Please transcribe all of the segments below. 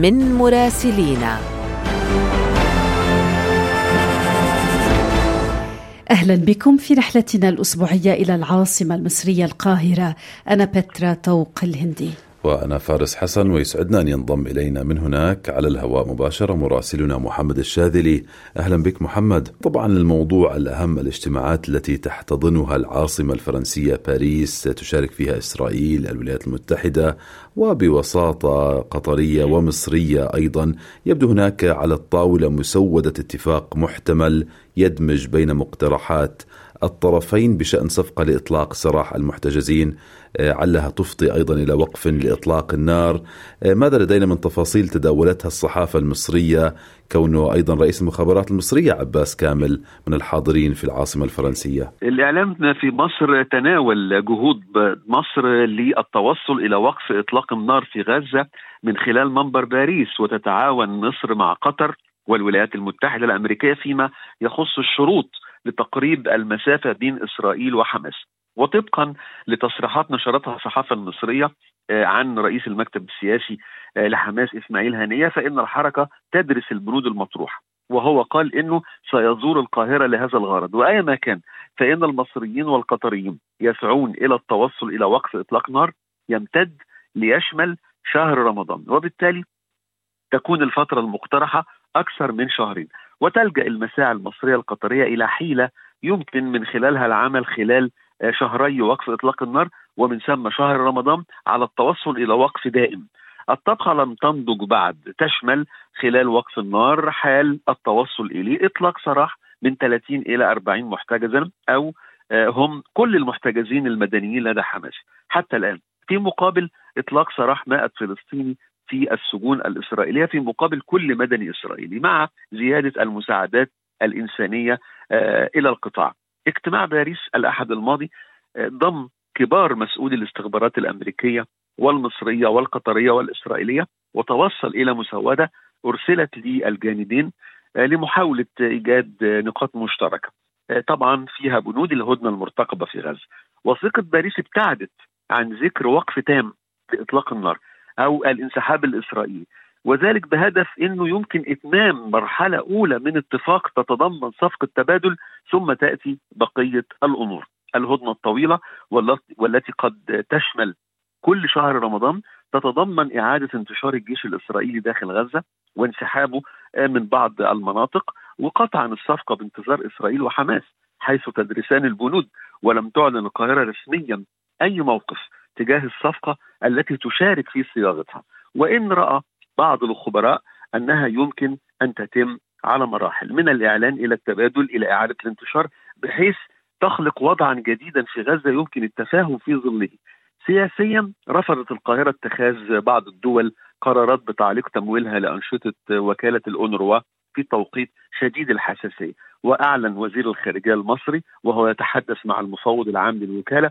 من مراسلينا. أهلا بكم في رحلتنا الأسبوعية إلى العاصمة المصرية القاهرة أنا بترا طوق الهندي. وأنا فارس حسن ويسعدنا أن ينضم إلينا من هناك على الهواء مباشرة مراسلنا محمد الشاذلي. أهلا بك محمد. طبعا الموضوع الأهم الاجتماعات التي تحتضنها العاصمة الفرنسية باريس تشارك فيها إسرائيل الولايات المتحدة وبوساطة قطرية ومصرية أيضا. يبدو هناك على الطاولة مسودة اتفاق محتمل يدمج بين مقترحات الطرفين بشأن صفقة لإطلاق سراح المحتجزين. آه، علها تفضي أيضا إلى وقف لإطلاق النار. آه، ماذا لدينا من تفاصيل تداولتها الصحافة المصرية؟ كونه أيضا رئيس المخابرات المصرية عباس كامل من الحاضرين في العاصمة الفرنسية. الإعلام في مصر تناول جهود مصر للتوصل إلى وقف إطلاق النار في غزة من خلال منبر باريس وتتعاون مصر مع قطر والولايات المتحدة الأمريكية فيما يخص الشروط لتقريب المسافة بين إسرائيل وحماس. وطبقا لتصريحات نشرتها الصحافة المصرية آه، عن رئيس المكتب السياسي آه، لحماس إسماعيل هنية فإن الحركة تدرس البنود المطروحة. وهو قال إنه سيزور القاهرة لهذا الغرض. وايما كان فإن المصريين والقطريين يسعون إلى التوصل إلى وقف إطلاق نار يمتد ليشمل شهر رمضان. وبالتالي تكون الفترة المقترحة أكثر من شهرين. وتلجأ المساعي المصرية القطرية إلى حيلة يمكن من خلالها العمل خلال آه، شهري وقف إطلاق النار ومن ثم شهر رمضان على التوصل إلى وقف دائم. الطبخة لم تنضج بعد تشمل خلال وقف النار حال التوصل إليه إطلاق سراح من 30 إلى 40 محتجزا أو آه، هم كل المحتجزين المدنيين لدى حماس حتى الآن في مقابل إطلاق سراح 100 فلسطيني في السجون الإسرائيلية في مقابل كل مدني إسرائيلي مع زيادة المساعدات الإنسانية آه، إلى القطاع. اجتماع باريس الأحد الماضي آه، ضم كبار مسؤولي الاستخبارات الأمريكية والمصرية والقطرية والإسرائيلية وتوصل إلى مسوده أرسلت للجانبين آه، لمحاولة إيجاد نقاط مشتركة. طبعا فيها بنود الهدنة المرتقبة في غزة. وثيقه باريس ابتعدت عن ذكر وقف تام لاطلاق النار أو الانسحاب الإسرائيلي وذلك بهدف إنه يمكن إتمام مرحلة أولى من اتفاق تتضمن صفقة تبادل ثم تأتي بقية الأمور. الهدنة الطويلة والتي قد تشمل كل شهر رمضان تتضمن إعادة انتشار الجيش الإسرائيلي داخل غزة وانسحابه من بعض المناطق وقطعا الصفقة بانتظار إسرائيل وحماس حيث تدرسان البنود ولم تعلن القاهرة رسميا أي موقف تجاه الصفقة التي تشارك في صياغتها. وإن رأى بعض الخبراء أنها يمكن أن تتم على مراحل. من الإعلان إلى التبادل إلى إعادة الانتشار بحيث تخلق وضعا جديدا في غزة يمكن التفاهم في ظله. سياسيا رفضت القاهرة اتخاذ بعض الدول قرارات بتعليق تمويلها لأنشطة وكالة الأونروا في توقيت شديد الحساسية، وأعلن وزير الخارجية المصري وهو يتحدث مع المفوض العام للوكالة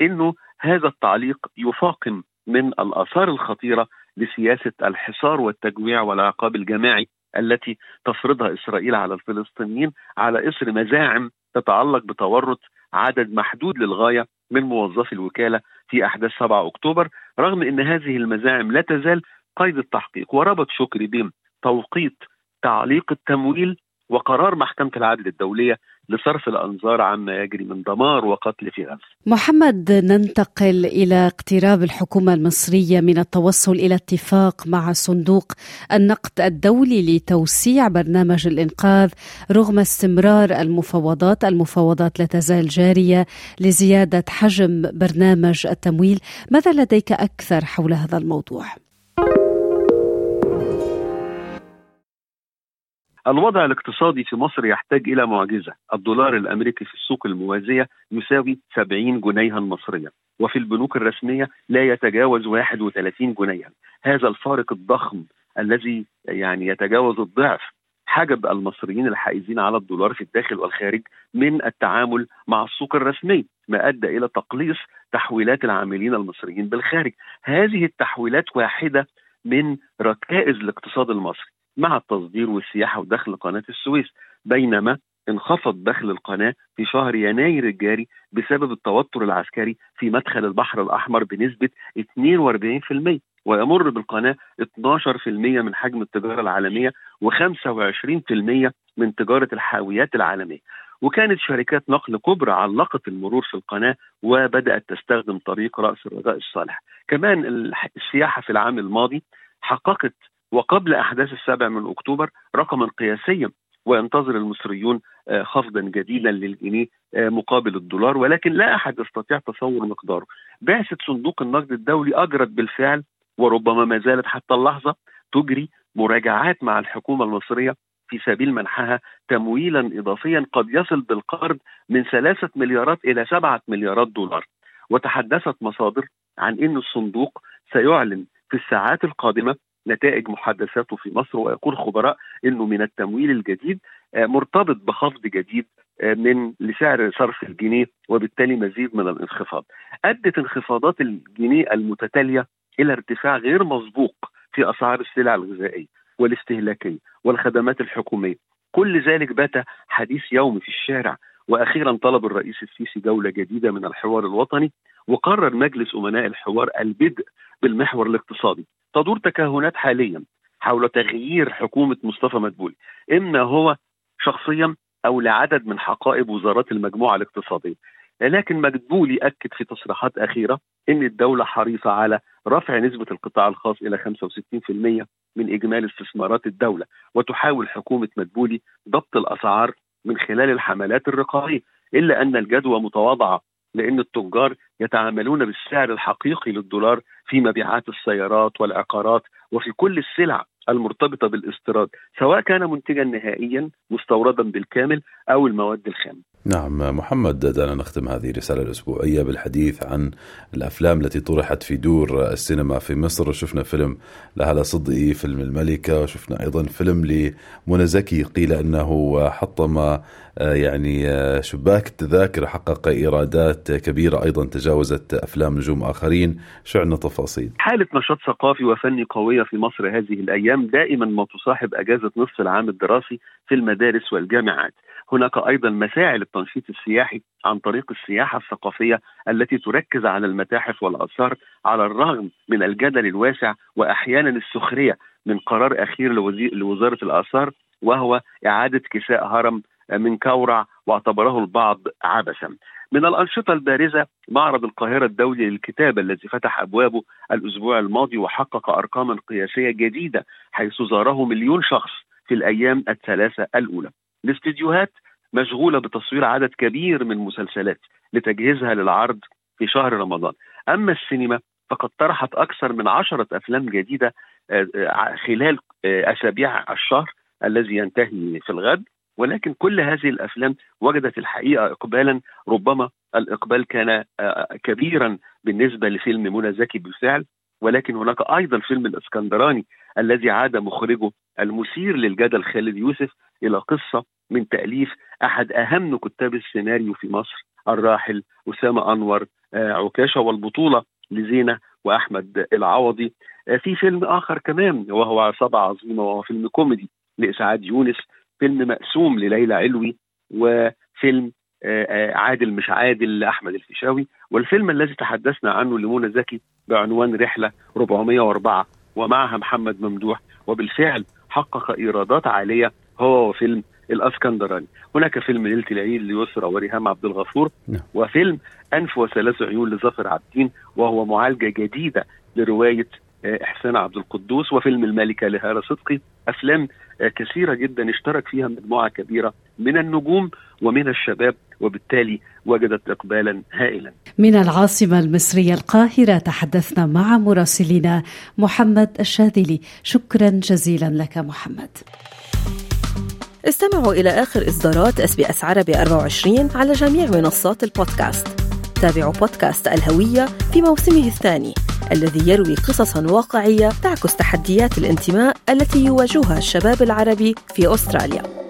إنه هذا التعليق يفاقم من الآثار الخطيرة لسياسة الحصار والتجويع والعقاب الجماعي التي تفرضها إسرائيل على الفلسطينيين على اثر مزاعم تتعلق بتورط عدد محدود للغاية من موظفي الوكالة في أحداث 7 أكتوبر رغم إن هذه المزاعم لا تزال قيد التحقيق. وربط شكري بين توقيت تعليق التمويل وقرار محكمة العدل الدولية لصرف الأنظار عما يجري من دمار وقتل في غزة. محمد ننتقل إلى اقتراب الحكومة المصرية من التوصل إلى اتفاق مع صندوق النقد الدولي لتوسيع برنامج الإنقاذ رغم استمرار المفاوضات، المفاوضات لا تزال جارية لزيادة حجم برنامج التمويل، ماذا لديك أكثر حول هذا الموضوع؟ الوضع الاقتصادي في مصر يحتاج إلى معجزة. الدولار الأمريكي في السوق الموازية يساوي 70 جنيها مصريا وفي البنوك الرسمية لا يتجاوز 31 جنيها. هذا الفارق الضخم الذي يعني يتجاوز الضعف حجب المصريين الحائزين على الدولار في الداخل والخارج من التعامل مع السوق الرسمي ما أدى إلى تقليص تحويلات العاملين المصريين بالخارج. هذه التحويلات واحدة من ركائز الاقتصاد المصري. مع التصدير والسياحة ودخل قناة السويس بينما انخفض دخل القناة في شهر يناير الجاري بسبب التوتر العسكري في مدخل البحر الأحمر بنسبة 42% ويمر بالقناة 12% من حجم التجارة العالمية و25% من تجارة الحاويات العالمية. وكانت شركات نقل كبرى علقت المرور في القناة وبدأت تستخدم طريق رأس الرجاء الصالح. كمان السياحة في العام الماضي حققت وقبل أحداث السابع من أكتوبر رقما قياسيا وينتظر المصريون آه، خفضا جديدا للجنيه آه، مقابل الدولار ولكن لا أحد يستطيع تصور مقداره. بعثة صندوق النقد الدولي أجرت بالفعل وربما ما زالت حتى اللحظة تجري مراجعات مع الحكومة المصرية في سبيل منحها تمويلا اضافيا قد يصل بالقرض من ثلاثة مليارات إلى سبعة مليارات دولار. وتحدثت مصادر عن إن الصندوق سيعلن في الساعات القادمة نتائج محادثاته في مصر ويقول خبراء إنه من التمويل الجديد آه، مرتبط بخفض جديد آه، من لسعر صرف الجنيه وبالتالي مزيد من الانخفاض. أدت انخفاضات الجنيه المتتالية إلى ارتفاع غير مسبوق في أسعار السلع الغذائية والاستهلاكية والخدمات الحكومية. كل ذلك بات حديث يومي في الشارع وأخيرا طلب الرئيس السيسي جولة جديدة من الحوار الوطني وقرر مجلس أمناء الحوار البدء بالمحور الاقتصادي. تدور تكهنات حاليا حول تغيير حكومة مصطفى مدبولي. اما هو شخصيا أو لعدد من حقائب وزارات المجموعة الاقتصادية. لكن مدبولي أكد في تصريحات أخيرة إن الدولة حريصة على رفع نسبة القطاع الخاص إلى 65% من إجمالي استثمارات الدولة وتحاول حكومة مدبولي ضبط الأسعار من خلال الحملات الرقابية إلا أن الجدوى متواضعة لأن التجار يتعاملون بالسعر الحقيقي للدولار في مبيعات السيارات والعقارات وفي كل السلع المرتبطة بالاستيراد سواء كان منتجا نهائيا مستوردا بالكامل أو المواد الخام. نعم محمد دعنا نختم هذه الرساله الاسبوعيه بالحديث عن الأفلام التي طرحت في دور السينما في مصر. وشفنا فيلم لهلا صدقي فيلم الملكة. وشفنا أيضا فيلم لمنى زكي. قيل أنه حطم آه، يعني آه، شباك التذاكر حقق إيرادات كبيرة. أيضا تجاوزت أفلام نجوم آخرين. شو عندنا تفاصيل. حالة نشاط ثقافي وفني قوية في مصر هذه الأيام دائما ما تصاحب أجازة نصف العام الدراسي في المدارس والجامعات. هناك أيضا مساعي للتنشيط السياحي عن طريق السياحة الثقافية التي تركز على المتاحف والآثار على الرغم من الجدل الواسع واحيانا السخرية من قرار أخير لوزارة الآثار وهو إعادة كساء هرم من كورع واعتبره البعض عبثا. من الأنشطة البارزة معرض القاهرة الدولي للكتابة الذي فتح أبوابه الأسبوع الماضي وحقق أرقاما قياسية جديدة حيث زاره مليون شخص في الأيام الثلاثة الأولى الاستديوهات مشغولة بتصوير عدد كبير من مسلسلات لتجهيزها للعرض في شهر رمضان. أما السينما فقد طرحت أكثر من عشرة أفلام جديدة آه، آه، خلال آه، أسابيع الشهر الذي ينتهي في الغد. ولكن كل هذه الأفلام وجدت الحقيقة اقبالا. ربما الإقبال كان كبيرا بالنسبة لفيلم منى زكي بالفعل. ولكن هناك أيضا فيلم الإسكندراني الذي عاد مخرجه المثير للجدل خالد يوسف إلى قصة من تأليف أحد أهم كتاب السيناريو في مصر الراحل أسامة أنور آه، عكاشة والبطولة لزينة وأحمد العوضي. آه، في فيلم آخر كمان وهو عصابه عظيمة وهو فيلم كوميدي لإسعاد يونس فيلم مقسوم لليلى علوي وفيلم آه، عادل مش عادل لأحمد الفيشاوي. والفيلم الذي تحدثنا عنه لمنى زكي بعنوان رحلة 404 ومعها محمد ممدوح. وبالفعل حقق إيرادات عالية هو وفيلم الأسكندراني هناك فيلم ليلة العيد ليسرى وريهام عبد الغفور نعم. وفيلم أنف وثلاث عيون لظفر عابدين وهو معالجة جديدة لرواية آه، إحسان عبد القدوس وفيلم الملكة لهاله صدقي أفلام آه، كثيرة جدا اشترك فيها مجموعة كبيرة من النجوم ومن الشباب وبالتالي وجدت اقبالا هائلا. من العاصمة المصرية القاهرة تحدثنا مع مراسلنا محمد الشاذلي، شكرا جزيلا لك محمد. استمعوا إلى آخر إصدارات اس بي إس عربي 24 على جميع منصات البودكاست. تابعوا بودكاست الهوية في موسمه الثاني الذي يروي قصصا واقعية تعكس تحديات الانتماء التي يواجهها الشباب العربي في أستراليا